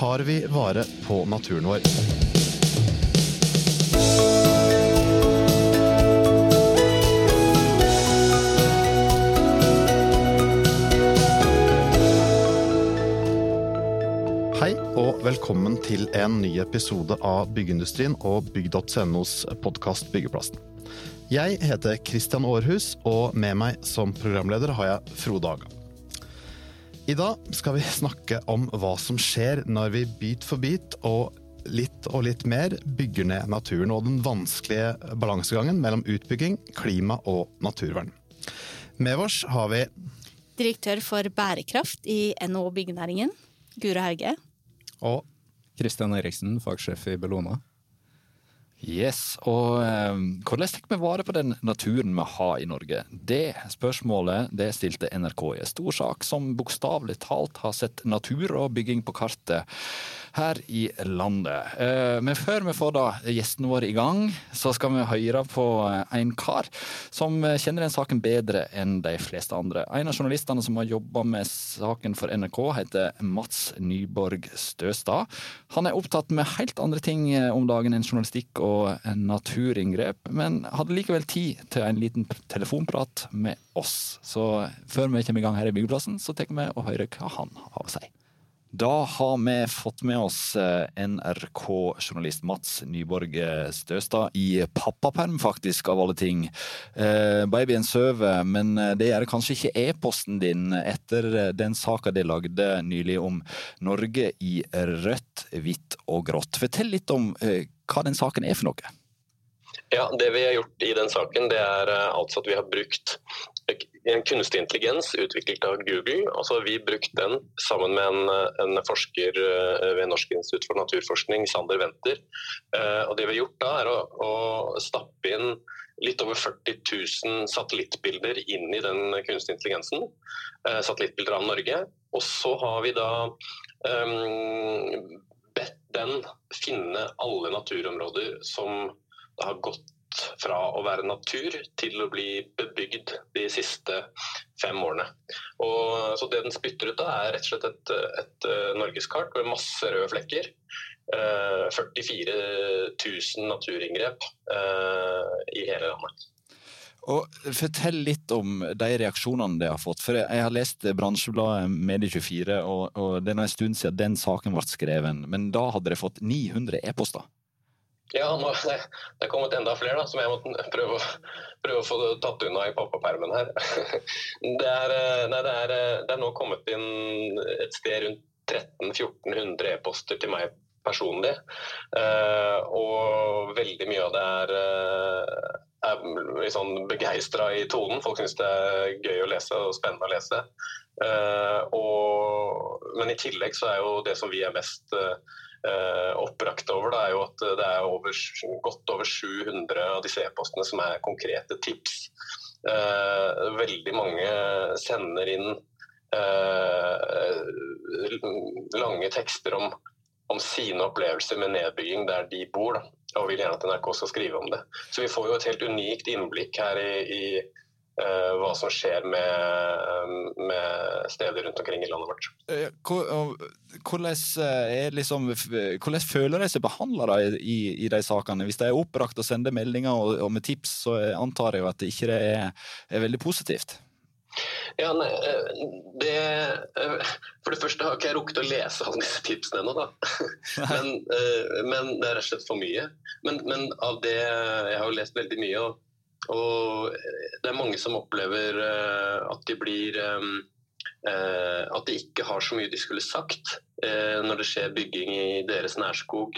tar vi vare på naturen vår. Hei og velkommen til en ny episode av Byggeindustrien og bygg.nos podkast Byggeplassen. Jeg heter Christian Aarhus, og med meg som programleder har jeg Frode Haga. I dag skal vi snakke om hva som skjer når vi bit for bit og litt og litt mer bygger ned naturen, og den vanskelige balansegangen mellom utbygging, klima og naturvern. Med oss har vi Direktør for bærekraft i NHO Byggenæringen, Guro Hauge. og Kristian Eriksen, fagsjef i Bellona. Yes, og um, hvordan tar vi vare på den naturen vi har i Norge? Det spørsmålet det stilte NRK i en stor sak som bokstavelig talt har sett natur og bygging på kartet her i landet. Uh, men før vi får da gjestene våre i gang, så skal vi høre på en kar som kjenner den saken bedre enn de fleste andre. En av journalistene som har jobba med saken for NRK, heter Mats Nyborg Støstad. Han er opptatt med helt andre ting om dagen enn journalistikk og naturinngrep, men hadde likevel tid til en liten telefonprat med oss. Så før vi kommer i gang her i Byggeplassen, så tar vi og hører hva han har å si. Da har vi fått med oss eh, NRK-journalist Mats Nyborg Støstad i pappaperm, faktisk, av alle ting. Eh, babyen sover, men det gjør kanskje ikke e-posten din etter den saka de lagde nylig om Norge i rødt, hvitt og grått. Fortell litt om eh, hva den saken er for noe. Ja, Det vi har gjort i den saken, det er eh, altså at vi har brukt en kunstig intelligens utviklet av Google. altså Vi har brukt den sammen med en, en forsker eh, ved Norsk institutt for naturforskning, Sander Wenter. Eh, og det vi har gjort da, er å, å stappe inn litt over 40 000 satellittbilder inn i den kunstige intelligensen. Satellittbilder av Norge. Og så har vi da um, bedt den finne alle naturområder som har gått fra å være natur til å bli bebygd de siste fem årene. Og, så Det den spytter ut da, er rett og slett et, et norgeskart med masse røde flekker. Uh, 44 000 naturinngrep uh, i hele landet. Og Fortell litt om de reaksjonene det har fått. For Jeg har lest bransjebladet Medie24, og, og det er en stund siden den saken ble skrevet. Men da hadde de fått 900 e-poster. Ja, nå, det, det er kommet enda flere da, som jeg måtte prøve, prøve å få tatt unna i pappapermen her. Det er, nei, det, er, det er, nå kommet inn et sted rundt 1300-1400 e-poster til meg personlig. Uh, og veldig mye av det er, er litt sånn begeistra i tonen. Folk syns det er gøy å lese og spennende å lese. Uh, og, men i tillegg så er jo det som vi er mest uh, oppbrakt over, det er jo at det er over, godt over 700 av disse e-postene som er konkrete tips. Uh, veldig mange sender inn lange tekster om, om, sine opplevelser med nedbygging der de bor, da, og vil gjerne at NRK skal skrive om det. Så vi får jo et helt unikt innblikk her i, i uh, hva som skjer med, med, steder rundt omkring i landet vårt. Eh, eh, liksom, hvordan føler de seg behandla i, i, de sakene? Hvis de er oppbrakt og sender meldinger og, og, med tips, så antar jeg at det ikke er, er veldig positivt? Ja, nei, det, For det første har ikke jeg rukket å lese alle disse tipsene ennå. Men, men, det er rett og slett for mye. Men, men av det Jeg har jo lest veldig mye. og og eh, det er mange som opplever eh, at de blir eh, At de ikke har så mye de skulle sagt når det skjer bygging i deres nærskog,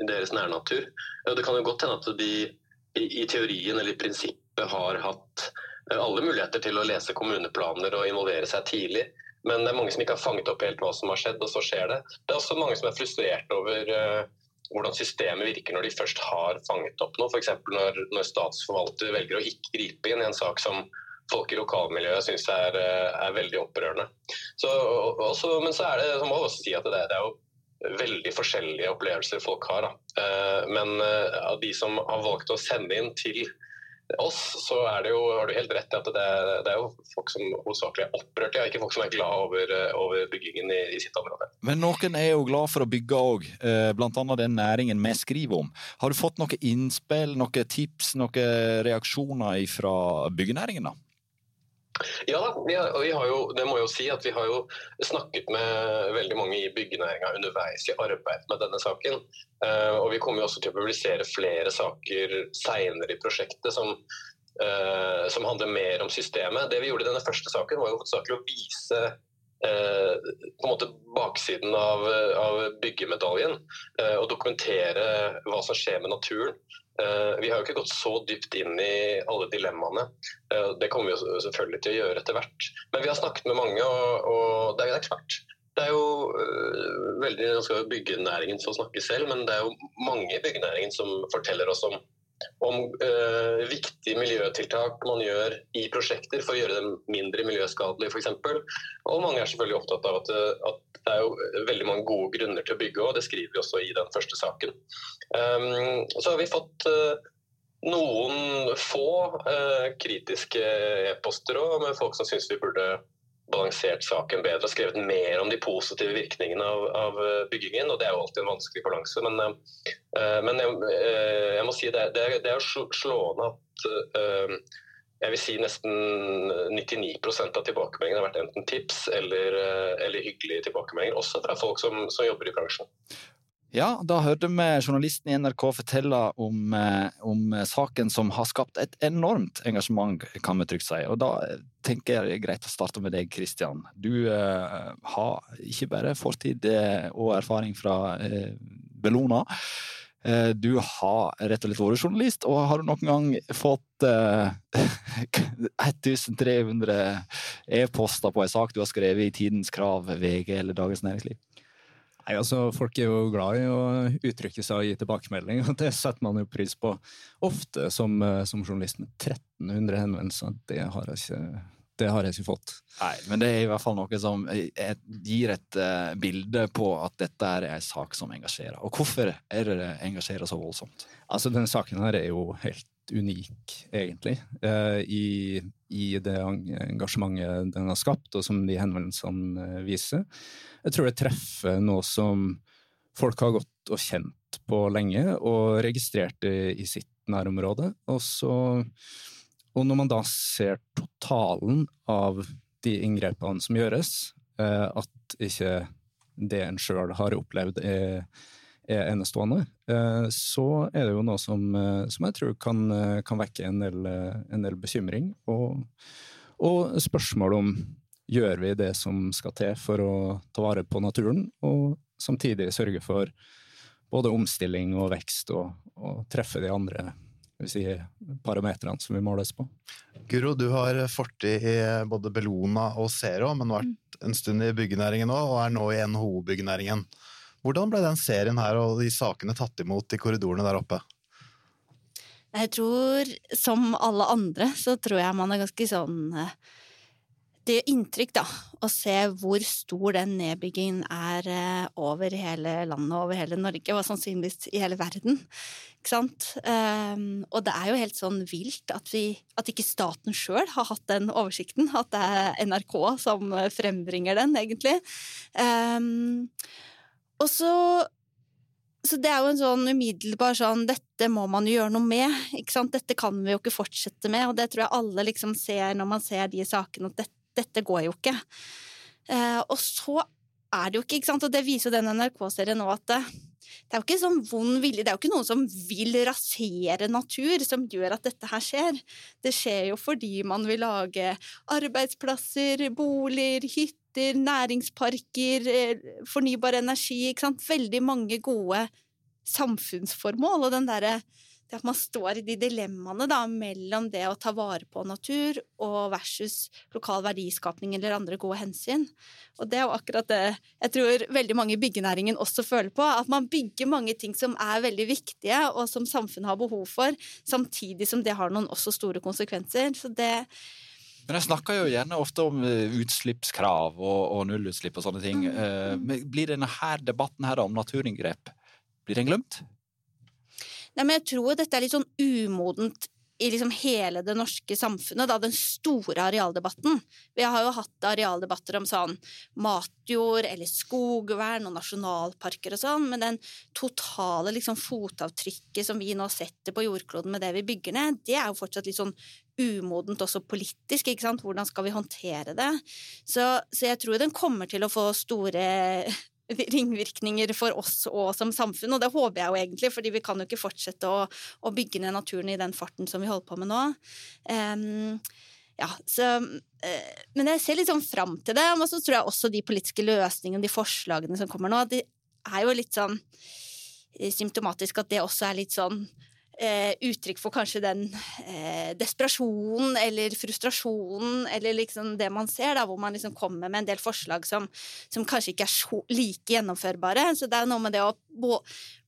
i deres nærnatur. Det kan jo godt hende at de i teorien eller i prinsippet har hatt alle muligheter til å lese kommuneplaner og involvere seg tidlig. Men det er mange som ikke har fanget opp helt hva som har skjedd, og så skjer det. Det er også mange som er frustrert over hvordan systemet virker når de først har fanget opp noe. F.eks. Når, når statsforvalter velger å ikke gripe inn i en sak som folk i lokalmiljøet syns er, eh, er, veldig opprørende. Så, også, men så er det, så må jeg også si at det, det er jo veldig forskjellige opplevelser folk har. Da. Eh, men eh, av de som har valgt å sende inn til oss, så er det jo, har du helt rett i at det det er jo folk som hovedsakelig er opprørte, ikke folk som er glad over, over byggingen i, i, sitt område. Men noen er jo glad for å bygge òg, eh, bl.a. den næringen vi skriver om. Har du fått noen innspill, noen tips, noen reaksjoner fra byggenæringen? da? Ja vi har, vi har, jo, det må jeg jo si at vi har jo snakket med veldig mange i byggenæringa underveis i arbeid med denne saken. Uh, og vi kommer jo også til å publisere flere saker seinere i prosjektet som, uh, som, handler mer om systemet. Det vi gjorde i denne første saken, var jo hovedsakelig å vise uh, på en måte baksiden av, av byggemedaljen. og dokumentere hva som skjer med naturen. Eh, vi har jo ikke gått så dypt inn i alle dilemmaene. Eh, det kommer vi jo selvfølgelig til å gjøre etter hvert. Men vi har snakket med mange, og, og det, er, klart. Det er jo uh, veldig, Nå skal jo byggenæringen få snakke selv, men det er jo mange i byggenæringen som forteller oss om, om uh, viktige miljøtiltak man gjør i prosjekter for å gjøre dem mindre miljøskadelige f.eks. Og mange er selvfølgelig opptatt av at, at det er jo veldig mange gode grunner til å bygge, og det skriver vi også i den første saken. Um, så har vi fått uh, noen få uh, kritiske e-poster med folk som syns vi burde balansert saken bedre og skrevet mer om de positive virkningene av, av byggingen. og Det er jo alltid en vanskelig balanse. Men, uh, men jeg, jeg, må si det, det, er, det er slående at jeg vil si nesten 99% av tilbakemeldingene har vært enten tips eller, eh, eller hyggelige tilbakemeldinger, også fra folk som, som, jobber i bransjen. Ja, da hørte vi journalisten i NRK fortelle om, eh, om, saken som har skapt et enormt engasjement, kan vi trygt si. Og da tenker jeg det er greit å starte med deg, Kristian. Du uh, har ikke bare fortid og erfaring fra uh, Bellona. Eh, du har rett og slett vært journalist, og har du noen gang fått eh, 1300 e-poster på en sak du har skrevet i Tidens Krav, VG eller Dagens Næringsliv? Nei, altså Folk er jo glad i å uttrykke seg og gi tilbakemelding, og det setter man jo pris på. Ofte som, eh, som journalist med 1300 henvendelser, det har jeg ikke det har jeg ikke fått. Nei, men det er i hvert fall noe som gir et uh, bilde på at dette er en sak som engasjerer. Og hvorfor er det det engasjerer så voldsomt? Altså, Denne saken her er jo helt unik, egentlig, uh, i, i, det engasjementet den har skapt, og som de henvendelsene uh, viser. Jeg tror det treffer noe som folk har gått og kjent på lenge, og registrert i sitt nærområde. Og så og når man da ser totalen av de inngrepene som gjøres, eh, at ikke det en sjøl har opplevd er, er enestående, eh, så er det jo noe som, eh, som jeg tror kan, kan vekke en del, en del bekymring. Og, og, spørsmål om gjør vi det som skal til for å ta vare på naturen, og samtidig sørge for både omstilling og vekst og, og treffe de andre si, parametrene som vi måles på. Guro, du har fortid i både Bellona og Zero, men vært mm. en stund i byggenæringen òg, og er nå i NHO-byggenæringen. Hvordan ble den serien her og de sakene tatt imot i korridorene der oppe? Jeg tror, som alle andre, så tror jeg man er ganske sånn eh, det gjør inntrykk da, å se hvor stor den nedbyggingen er eh, over hele landet, over hele Norge, og sannsynligvis i hele verden. Ikke sant? Um, og det er jo helt sånn vilt at, vi, at ikke staten sjøl har hatt den oversikten. At det er NRK som frembringer den, egentlig. Og så så det er jo en sånn umiddelbar sånn Dette må man jo gjøre noe med. ikke sant? Dette kan vi jo ikke fortsette med. Og det tror jeg alle liksom ser når man ser de sakene, at dette dette går jo ikke. Eh, og så er det jo ikke, ikke sant, og det viser jo den NRK-serien nå, at det, det er jo ikke sånn vond vilje, det er jo ikke noen som vil rasere natur som gjør at dette her skjer. Det skjer jo fordi man vil lage arbeidsplasser, boliger, hytter, næringsparker, eh, fornybar energi. Veldig mange gode samfunnsformål, og den derre det at man står i de dilemmaene da, mellom det å ta vare på natur og versus lokal verdiskapning eller andre gode hensyn. Og det er jo akkurat det jeg tror veldig mange i byggenæringen også føler på. At man bygger mange ting som er veldig viktige, og som samfunnet har behov for, samtidig som det har noen også store konsekvenser. Så det men jeg snakker jo gjerne ofte om eh, utslippskrav og, og nullutslipp og sånne ting. Mm. Eh, men blir denne her debatten her om naturinngrep blir den glemt? Nei, men jeg tror dette er litt sånn umodent i liksom hele det norske samfunnet, da, den store arealdebatten. Vi har jo hatt arealdebatter om sånn matjord eller skogvern og nasjonalparker og sånn, men den totale liksom fotavtrykket som vi nå setter på jordkloden med det vi bygger ned, det er jo fortsatt litt sånn umodent også politisk, ikke sant. Hvordan skal vi håndtere det? Så, så jeg tror den kommer til å få store ringvirkninger for oss og som samfunn, og det håper jeg jo egentlig, fordi vi kan jo ikke fortsette å, å bygge ned naturen i den farten som vi holder på med nå. Um, ja, så, uh, men jeg ser litt sånn fram til det, og så tror jeg også de politiske løsningene, de forslagene som kommer nå, de er jo litt sånn eh, symptomatisk at det også er litt sånn eh, uttrykk for kanskje den eh, desperasjonen eller frustrasjonen eller liksom det man ser, da, hvor man liksom kommer med en del forslag som, som kanskje ikke er så like gjennomførbare. Så det er noe med det å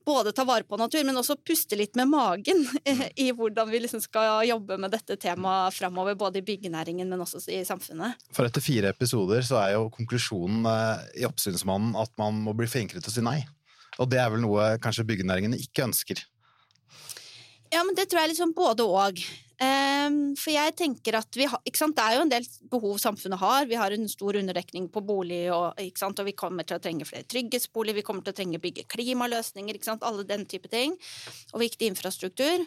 både ta vare på natur, men også puste litt med magen i hvordan vi liksom skal jobbe med dette temaet framover, både i byggenæringen, men også i samfunnet. For etter fire episoder så er jo konklusjonen eh, i Oppsynsmannen at man må bli flinkere til å si nei. Og det er vel noe kanskje byggenæringen ikke ønsker? Ja, men det tror jeg liksom både og. Um, for jeg tenker at vi har, ikke sant? Det er jo en del behov samfunnet har. Vi har en stor underdekning på bolig, og, ikke sant? og vi kommer til å trenge flere trygghetsboliger, vi kommer til å trenge bygge klimaløsninger, ikke sant? alle den type ting. Og viktig infrastruktur.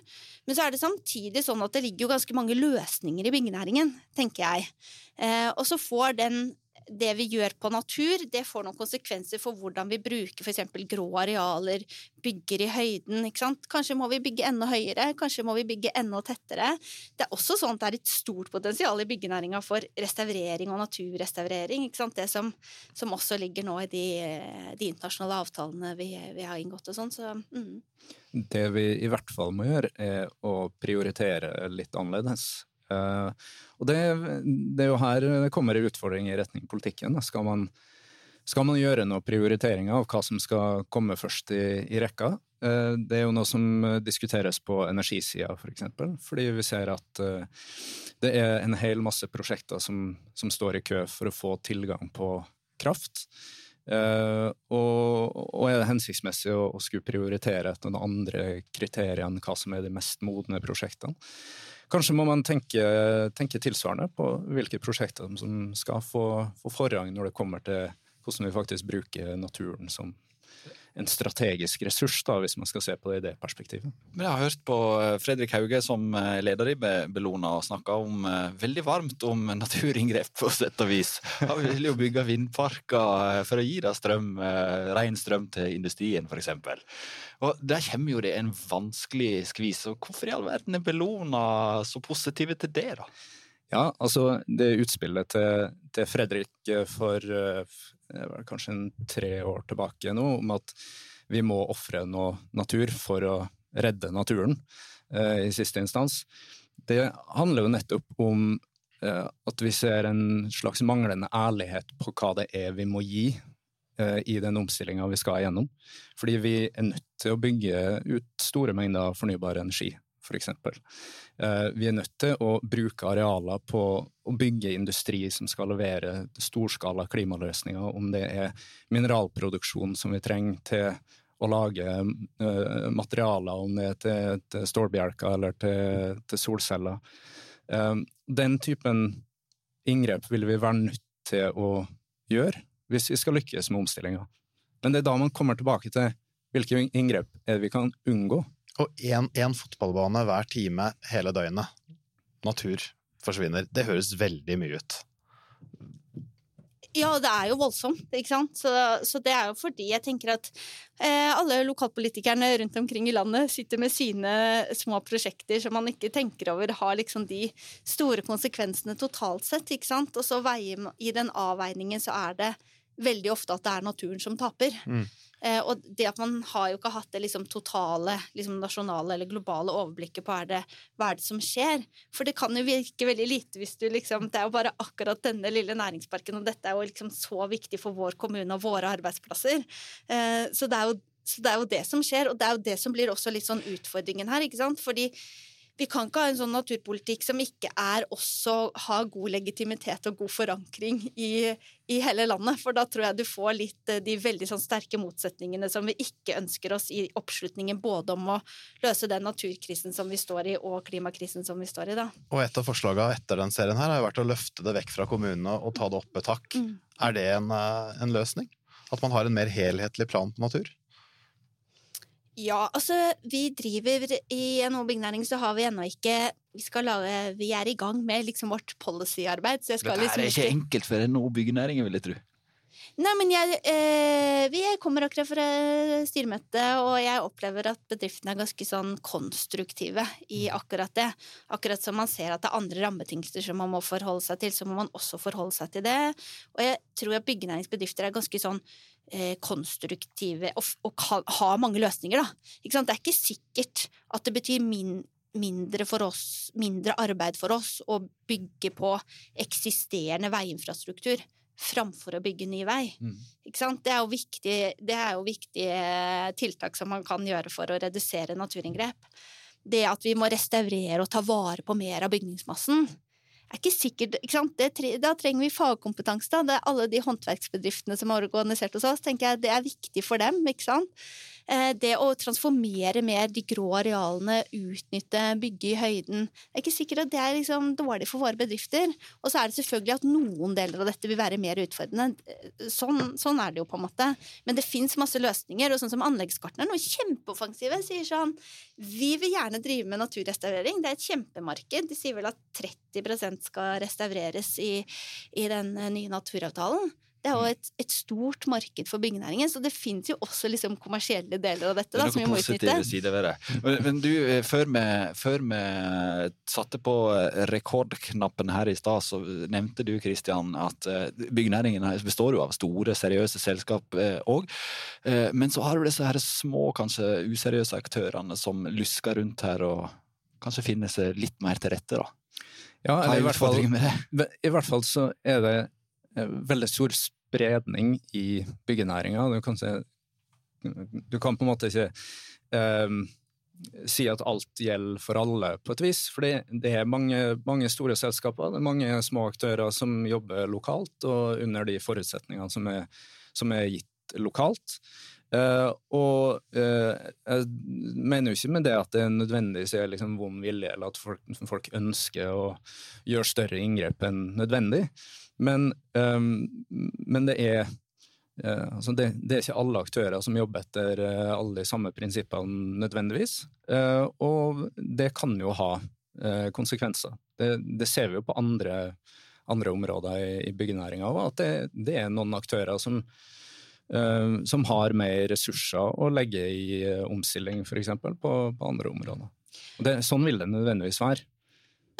Men så er det samtidig sånn at det ligger jo ganske mange løsninger i byggenæringen, tenker jeg. Uh, og så får den det vi gjør på natur, det får noen konsekvenser for hvordan vi bruker f.eks. grå arealer, bygger i høyden. ikke sant? Kanskje må vi bygge enda høyere, kanskje må vi bygge enda tettere. Det er også sånn at det er et stort potensial i byggenæringa for restaurering og naturrestaurering. ikke sant? Det som, som også ligger nå i de, de internasjonale avtalene vi, vi, har inngått og sånn. Så, mm. Det vi i hvert fall må gjøre, er å prioritere litt annerledes. Uh, og det, det, er jo her det kommer en utfordring i retning politikken. Skal man, skal man gjøre noen prioriteringer av hva som skal komme først i, i rekka? Uh, det er jo noe som diskuteres på energisida, f.eks. For eksempel, fordi vi ser at uh, det er en hel masse prosjekter som, som, står i kø for å få tilgang på kraft. Og, og, er det hensiktsmessig å, å skulle prioritere etter noen andre kriterier enn hva som er de mest modne prosjektene? Kanskje må man tenke, tenke tilsvarende på hvilke prosjekter som skal få, få forrang når det kommer til hvordan vi faktisk bruker naturen som en strategisk ressurs, da, hvis man skal se på det i det perspektivet. Men Jeg har hørt på eh, Fredrik Hauge som eh, leder i Bellona og snakka om eh, veldig varmt om naturinngrep, på sett og vis. Han vil jo bygge vindparker for å gi da strøm, ren strøm til industrien, f.eks. Og Der kommer jo det en vanskelig skvis. og Hvorfor i all verden er Bellona så positive til det, da? Ja, altså det utspillet til, til Fredrik for kanskje en tre år tilbake nå, om at vi må ofre noe natur for å redde naturen, eh, i siste instans. Det handler jo nettopp om eh, at vi ser en slags manglende ærlighet på hva det er vi må gi eh, i den omstillinga vi skal igjennom. Fordi vi er nødt til å bygge ut store mengder fornybar energi f.eks. Eh, vi er nødt til å bruke arealer på å bygge industri som skal levere storskala klimaløsninger, om det er mineralproduksjon som vi trenger til å lage uh, materialer, om det er til, til stålbjelker eller til, til solceller. Uh, den typen inngrep vil vi være nødt til å gjøre hvis vi skal lykkes med omstillinga. Men det er da man kommer tilbake til hvilke inngrep vi kan unngå. Og én fotballbane hver time hele døgnet. Natur forsvinner. Det høres veldig mye ut. Ja, det er jo voldsomt, ikke sant. Så, så det er jo fordi jeg tenker at eh, alle lokalpolitikerne rundt omkring i landet sitter med sine små prosjekter som man ikke tenker over har liksom de store konsekvensene totalt sett, ikke sant. Og så veier, i den avveiningen så er det veldig ofte at det er naturen som taper. Mm. Eh, og det at man har jo ikke hatt det liksom totale, liksom nasjonale eller globale overblikket på er det, hva er det som skjer. For det kan jo virke veldig lite hvis du liksom Det er jo bare akkurat denne lille næringsparken, og dette er jo liksom så viktig for vår kommune og våre arbeidsplasser. Eh, så det er jo så det er jo det som skjer, og det er jo det som blir også litt sånn utfordringen her. ikke sant? Fordi vi kan ikke ha en sånn naturpolitikk som ikke er også har god legitimitet og god forankring i, i, hele landet. For da tror jeg du får litt eh, de veldig sånn sterke motsetningene som vi ikke ønsker oss i oppslutningen både om å løse den naturkrisen som vi står i, og klimakrisen som vi står i, da. Og et av forslagene etter den serien her har jo vært å løfte det vekk fra kommunene og ta det opp et hakk. Mm. Er det en, eh, en løsning? At man har en mer helhetlig plan på natur? Ja, altså vi driver I NHO Byggenæring så har vi ennå ikke vi, lage, vi, er i gang med liksom vårt policyarbeid. Så Dette liksom, er ikke enkelt for NHO Byggenæringen, vil jeg tro. Nei, men jeg, eh, vi kommer akkurat fra styremøte, og jeg opplever at bedriftene er ganske sånn konstruktive i mm. akkurat det. Akkurat som man ser at det er andre rammebetingelser som man må forholde seg til, så må man også forholde seg til det. Og jeg tror at byggenæringsbedrifter er ganske sånn konstruktive og, og ha mange løsninger, da. Det er ikke sikkert at det betyr min, mindre, oss, mindre arbeid for oss å bygge på eksisterende veiinfrastruktur framfor å bygge ny vei. Mm. Det, er viktig, det, er jo viktige tiltak som man kan gjøre for å redusere naturinngrep. Det at vi må restaurere og ta vare på mer av bygningsmassen, er ikke sikkert ikke det, Da trenger vi fagkompetanse. Da. Det er alle de håndverksbedriftene som er organisert hos oss, tenker jeg det er viktig for dem. ikke sant? Eh, det å transformere mer de grå arealene, utnytte, bygge i høyden Det er ikke sikkert at det er liksom dårlig for våre bedrifter. Og så er det selvfølgelig at noen deler av dette vil være mer utfordrende. Sånn, sånn er det jo, på en måte. Men det fins masse løsninger, og sånn som Anleggskarten er noe kjempeoffensive. Sier sånn Vi vil gjerne drive med naturrestaurering. Det er et kjempemarked. De sier vel at 30% skal restaureres i, i den nye naturavtalen. Det er jo et, et, stort marked for byggenæringen, så det finnes jo også liksom kommersielle deler av dette. Da, som vi må positive Sider ved det. Men, men du, eh, før vi, før vi, satte på rekordknappen her i stad, så nevnte du Kristian, at eh, byggenæringen består jo av store, seriøse selskap òg. Eh, men så har du disse her små, kanskje useriøse aktørene som lusker rundt her og kanskje finner seg litt mer til rette, da. Ja, eller i hvert, fall, i hvert fall så er det Eh, veldig stor spredning i byggenæringa. Du, kan du kan på en måte ikke um, si at alt gjelder for alle, på et vis. For det er mange, mange, store selskaper, det er mange små aktører som jobber lokalt og under de forutsetningene som er, som er gitt lokalt. Uh, og uh, jeg mener jo ikke med det at det nødvendigvis er liksom vond vilje, eller at folk, folk, ønsker å gjøre større inngrep enn nødvendig. Men, um, men det er uh, altså det, det, er ikke alle aktører som jobber etter uh, alle de samme prinsippene nødvendigvis. Uh, og det kan jo ha konsekvenser. Det, det, ser vi jo på andre, andre områder i, i byggenæringa òg, at det, det, er noen aktører som, som har mer ressurser å legge i omstilling, f.eks., på, på andre områder. Det, sånn vil det nødvendigvis være.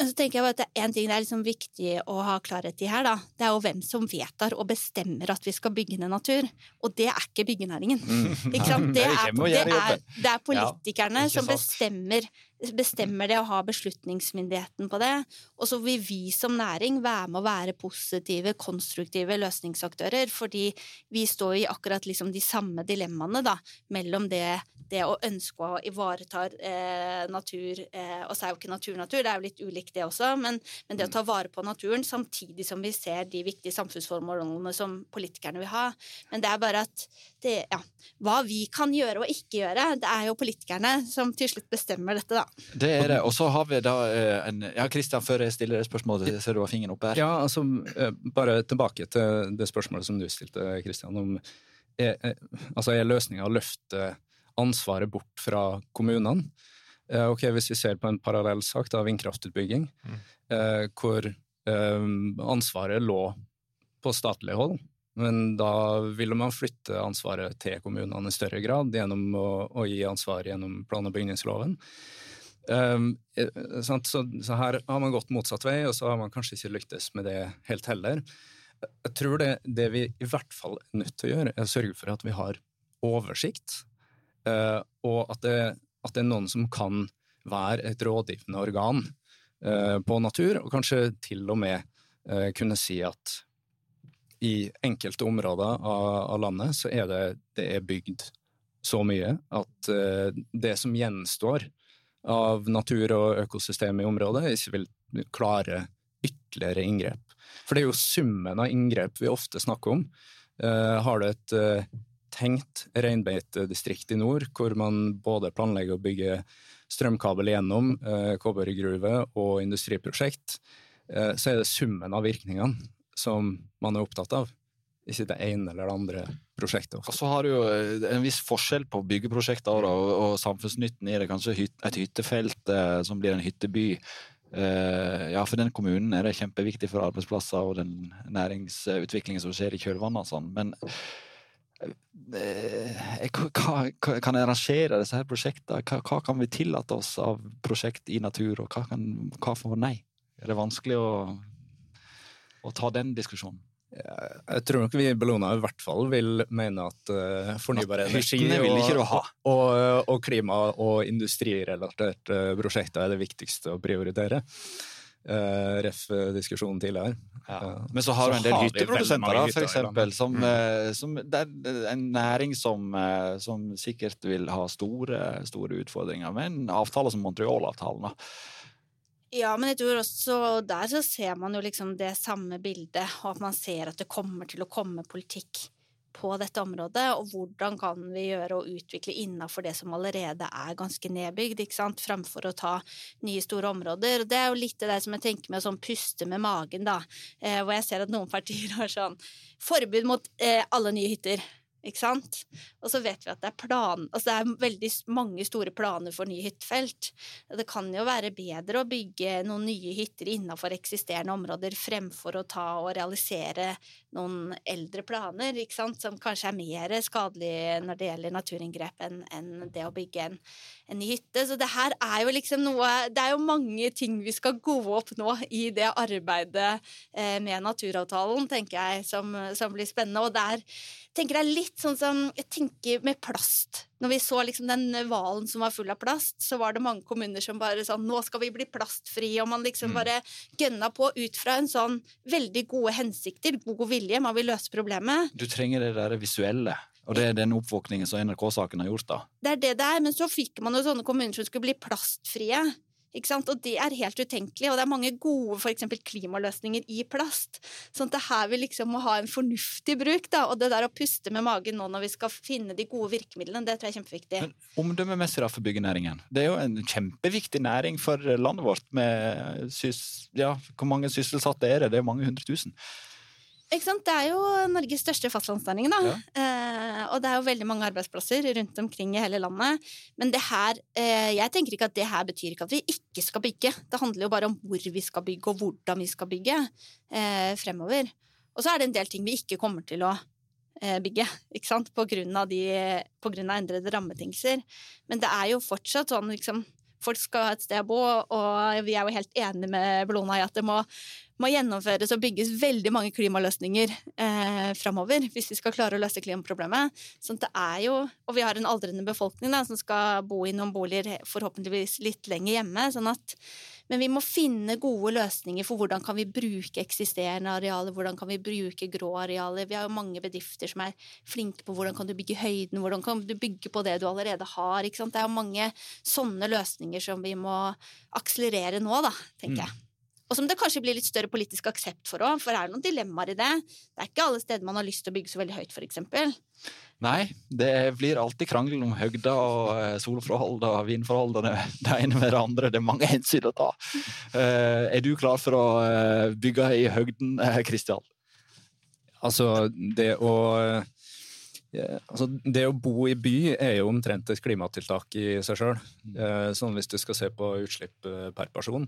Så tenker jeg at det er en ting det er liksom viktig å ha klarhet i her. da. Det er jo hvem som vedtar og bestemmer at vi skal bygge ned natur. Og det er ikke byggenæringen. Mm. Ikke? Det, er, det, er, det er politikerne ja, som bestemmer bestemmer det og har beslutningsmyndigheten på det. Og så vil vi som næring være med å være positive, konstruktive løsningsaktører, fordi vi står i akkurat liksom de samme dilemmaene da, mellom det, det å ønske å ivareta eh, natur eh, Og så er jo ikke natur natur, det er jo litt ulikt det også, men, men, det å ta vare på naturen samtidig som vi ser de viktige samfunnsformålene som politikerne vil ha. Men det er bare at det, ja, hva vi kan gjøre og ikke gjøre, det er jo politikerne som til slutt bestemmer dette, da. Det er det. Og så har vi da eh, en Ja, Kristian, før jeg stiller det spørsmålet, ser du har fingeren oppe her. Ja, altså, eh, bare tilbake til det spørsmålet som du stilte, Kristian, om er, altså er løsninga å løfte ansvaret bort fra kommunene? Eh, ok, Hvis vi ser på en parallell sak, da, vindkraftutbygging, mm. hvor ansvaret lå på statlig hold, men da ville man flytte ansvaret til kommunene i større grad gjennom å, å gi ansvar gjennom plan- og bygningsloven. Um, så, så, her har man gått motsatt vei, og så har man kanskje ikke lyktes med det helt heller. Jeg tror det, det vi i hvert fall er nødt til å gjøre, er å sørge for at vi har oversikt, uh, og at det, at det, er noen som kan være et rådgivende organ uh, på natur, og kanskje til og med uh, kunne si at i enkelte områder av, av landet så er det, det er bygd så mye at det som gjenstår av natur og økosystem i området, ikke vil klare ytterligere inngrep. For det er jo summen av inngrep vi ofte snakker om. Uh, har du et uh, tenkt reinbeitedistrikt i nord, hvor man både planlegger å bygge strømkabel gjennom, uh, kobbergruve og industriprosjekt, så er det summen av virkningene som man er opptatt av ikke det ene eller det andre prosjektet. Og så har du jo eh, en viss forskjell på byggeprosjekter og, og samfunnsnytten i det. Kanskje et hyttefelt eh, som blir en hytteby. Eh, ja, for den kommunen er det kjempeviktig for arbeidsplasser og den næringsutviklingen som skjer i kjølvannet og sånn. Men hva, kan jeg rangere disse her prosjektene? Hva, hva, kan vi tillate oss av prosjekt i natur, og hva, kan, hva får nei? Er det vanskelig å, å ta den diskusjonen? Jeg tror nok vi i Bellona i hvert fall vil mene at uh, fornybar energi og, og, og, klima- og industrirelaterte prosjekter er det viktigste å prioritere. Uh, ref diskusjonen tidligere. Ja. Uh, Men så har du en del hytteprodusenter, da, for eksempel, som, mm. som, det er en næring som, som sikkert vil ha store, store utfordringer med en avtale som Montreal-avtalen. Ja, men jeg tror også der så ser man jo liksom det samme bildet, og at man ser at det kommer til å komme politikk på dette området, og hvordan kan vi gjøre og utvikle innafor det som allerede er ganske nedbygd, ikke sant, framfor å ta nye store områder. Og det er jo litt det som jeg tenker med å sånn puste med magen, da, eh, hvor jeg ser at noen partier har sånn forbud mot eh, alle nye hytter. Ikke sant? Og så vet vi at det er plan, altså det er veldig mange store planer for nye hyttefelt. Det kan jo være bedre å bygge noen nye hytter innenfor eksisterende områder fremfor å ta og realisere noen eldre planer, ikke sant? som kanskje er mer skadelige når det gjelder naturinngrep enn, en det å bygge en, en, ny hytte. Så det her er jo liksom noe Det er jo mange ting vi skal gå opp nå i det arbeidet eh, med naturavtalen, tenker jeg, som, som blir spennende. Og der tenker er litt sånn som jeg tenker med plast. Når vi så liksom den hvalen som var full av plast, så var det mange kommuner som bare sånn Nå skal vi bli plastfrie, og man liksom mm. bare gønna på ut fra en sånn veldig gode hensikter, god vilje, man vil løse problemet. Du trenger det der visuelle. Og det er den oppvåkningen som NRK-saken har gjort, da. Det er det det er, men så fikk man jo sånne kommuner som skulle bli plastfrie. Og det er helt utenkelig. Og det er mange gode for eksempel, klimaløsninger i plast. Sånn at det her vi liksom må ha en fornuftig bruk. Da. Og det der å puste med magen nå når vi skal finne de gode virkemidlene, det tror jeg er kjempeviktig. Men Omdømmemessig da for byggenæringen. Det er jo en kjempeviktig næring for landet vårt. Med ja, hvor mange sysselsatte er det? Det er mange hundre tusen. Ikke sant? Det er jo Norges største fastlandsnæring, da. Ja. Eh, og det er jo veldig mange arbeidsplasser rundt omkring i hele landet. Men det her eh, Jeg tenker ikke at det her betyr ikke at vi ikke skal bygge. Det handler jo bare om hvor vi skal bygge, og hvordan vi skal bygge eh, fremover. Og så er det en del ting vi ikke kommer til å eh, bygge, ikke sant, på grunn, av de, på grunn av endrede rammebetingelser. Men det er jo fortsatt sånn, liksom Folk skal ha et sted å bo, og vi er jo helt enige med Bellona i at det må må gjennomføres og bygges veldig mange klimaløsninger eh, framover hvis vi skal klare å løse klimaproblemet. Sånn det er jo, og vi har en aldrende befolkning da, som skal bo i noen boliger forhåpentligvis litt lenger hjemme. sånn at men vi må finne gode løsninger for hvordan kan vi bruke eksisterende arealer, hvordan kan vi bruke grå arealer. Vi har jo mange bedrifter som er flinke på hvordan kan du bygge høyden, hvordan kan du bygge på det du allerede har. Det er jo mange sånne løsninger som vi må akselerere nå, da, tenker jeg. Og som det kanskje blir litt større politisk aksept for òg, for det er noen dilemmaer i det. Det er ikke alle steder man har lyst til å bygge så veldig høyt, f.eks. Nei, det blir alltid krangel om høgda og eh, solforhold og vindforhold og det, det, ene med det andre. Det er mange hensyn å ta. Uh, er du klar for å uh, bygge i høgden, Kristian? Altså, det å Altså, det å bo i by er jo omtrent et klimatiltak i seg sjøl. Sånn hvis du skal se på utslipp per person.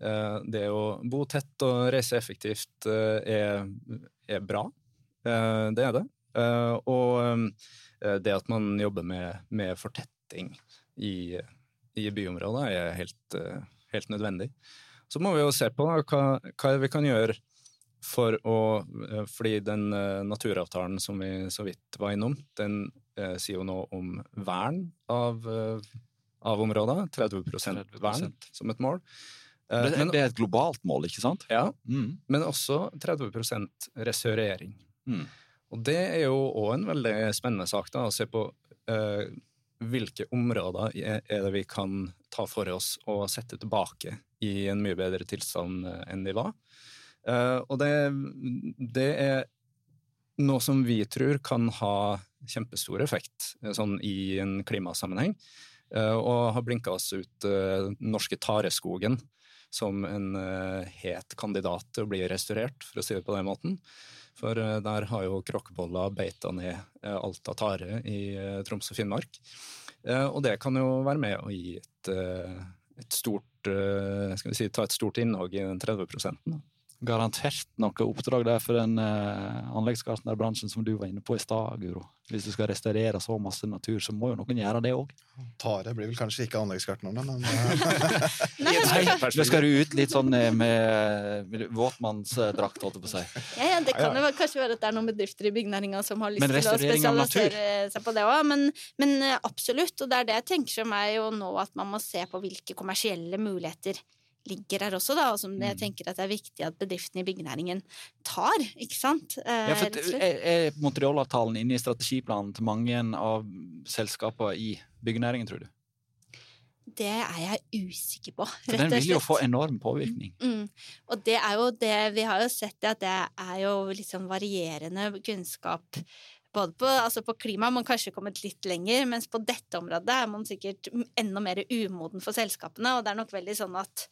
Eh, det å bo tett og reise effektivt eh, er, er bra. Eh, det er det. Og det at man jobber med, med fortetting i, i byområder, er helt, helt, nødvendig. Så må vi jo se på hva, hva vi kan gjøre for å Fordi den naturavtalen som vi så vidt var innom, den sier jo noe om vern av, av områder. 30, 30 vern som et mål. Eh, det, men, det, er et globalt mål, ikke sant? Ja, mm. men også 30 restaurering. Mm. Og det er jo òg en veldig spennende sak, da, å se på uh, hvilke områder er det vi kan ta for oss og sette tilbake i en mye bedre tilstand enn de var. Og det, det er noe som vi tror kan ha kjempestor effekt sånn i en klimasammenheng. Og har blinka oss ut den norske tareskogen som en het kandidat til å bli restaurert, for å si det på den måten. For eh, der har jo kråkebolla beita ned eh, alt av tare i eh, Troms og Finnmark. Og det kan jo være med å gi et, et stort Skal vi si ta et stort innhogg i den 30 da garantert noe oppdrag der for den eh, anleggsgartnerbransjen som du var inne på i stad, Guro. Hvis du skal restaurere så masse natur, så må jo noen gjøre det òg. Tare blir vel kanskje ikke anleggsgartnerne, men Nei, Nå skal du ut litt sånn med, med våtmannsdrakt, holdt jeg på å si. Ja, ja, det kan jo kanskje være at det er noen bedrifter i byggenæringa som har lyst til å spesialisere seg på det òg, men, men, absolutt. Og det er det jeg tenker som er jo nå at man må se på hvilke kommersielle muligheter ligger her også, da, og som jeg mm. tenker at det er viktig at bedriftene i byggenæringen tar. ikke sant? Eh, ja, for er, er Montreal-avtalen inne i strategiplanen til mange av selskapene i byggenæringen, tror du? Det er jeg usikker på. For den vil jo få enorm påvirkning. Mm. Og det er jo det Vi har jo sett at det er jo liksom varierende kunnskap både på, altså på klima har man kanskje kommet litt lenger, mens på dette området er man sikkert enda mer umoden for selskapene. Og det er nok veldig sånn at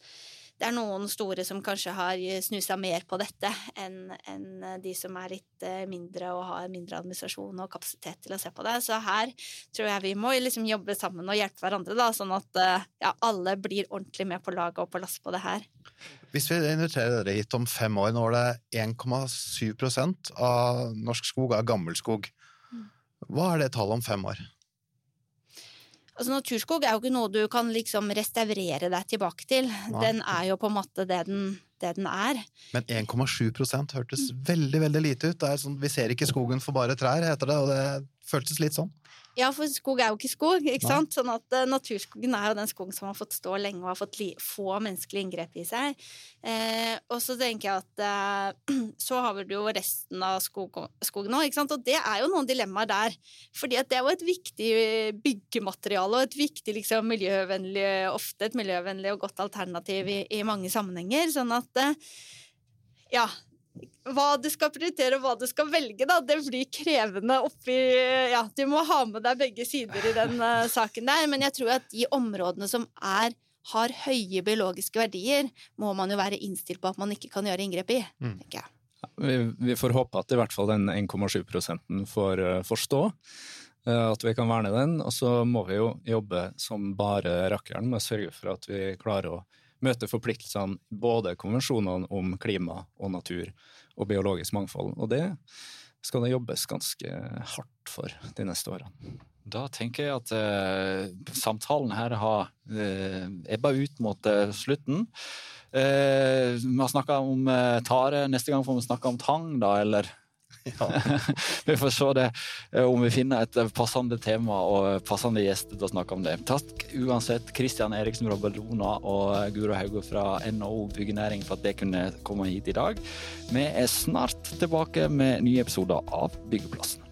det er noen store som kanskje har snusa mer på dette enn en de som er litt eh, mindre og har mindre administrasjon og kapasitet til å se på det. Så her tror jeg vi må liksom jobbe sammen og hjelpe hverandre, da, sånn at eh, ja, alle blir ordentlig med på laget og på lasset på det her. Hvis vi inviterer dere hit om fem år, nå er det 1,7% av norsk skog er gammelskog. Hva er det tallet om fem år? Altså, naturskog er jo ikke noe du kan liksom restaurere deg tilbake til. Nei. Den er jo på en måte det den, det den er. Men 1,7% hørtes veldig veldig lite ut. Sånn, vi ser ikke skogen for bare trær, heter det, og det føltes litt sånn. Ja, for skog er jo ikke skog. ikke sant? Sånn at uh, Naturskogen er jo den skogen som har fått stå lenge og har fått få menneskelige inngrep i seg. Uh, og så tenker jeg at uh, så har vi jo resten av skog, skogen òg, ikke sant. Og det er jo noen dilemmaer der. Fordi at det er jo et viktig byggemateriale og et viktig liksom, miljøvennlig, ofte et miljøvennlig og godt alternativ i, i mange sammenhenger. Sånn at ja, hva du skal prioritere og hva du skal velge, da, det blir krevende oppi Ja, du må ha med deg begge sider i den uh, saken der, men jeg tror at de områdene som er har høye biologiske verdier, må man jo være innstilt på at man ikke kan gjøre inngrep i. Mm. tenker jeg. Vi, vi, får håpe at i hvert fall den 1,7 får, uh, får stå. Uh, at vi kan verne den. Og så må vi jo jobbe som bare rakkeren med å sørge for at vi klarer å møte forpliktelsene både konvensjonene om klima og natur og biologisk mangfold. Og det skal det jobbes ganske hardt for de neste årene. Da tenker jeg at eh, samtalen her har eh, ebba ut mot eh, slutten. Eh, vi har snakka om eh, tare, neste gang får vi snakke om tang, da, eller? Vi får se det, eh, om vi finner et eh, passende tema og passende gjester til å snakke om det. Takk uansett Kristian Eriksen fra Bellona og eh, Guro Hauge fra NHO Byggenæring for at det kunne komme hit i dag. Vi er snart tilbake med nye episoder av Byggeplassen.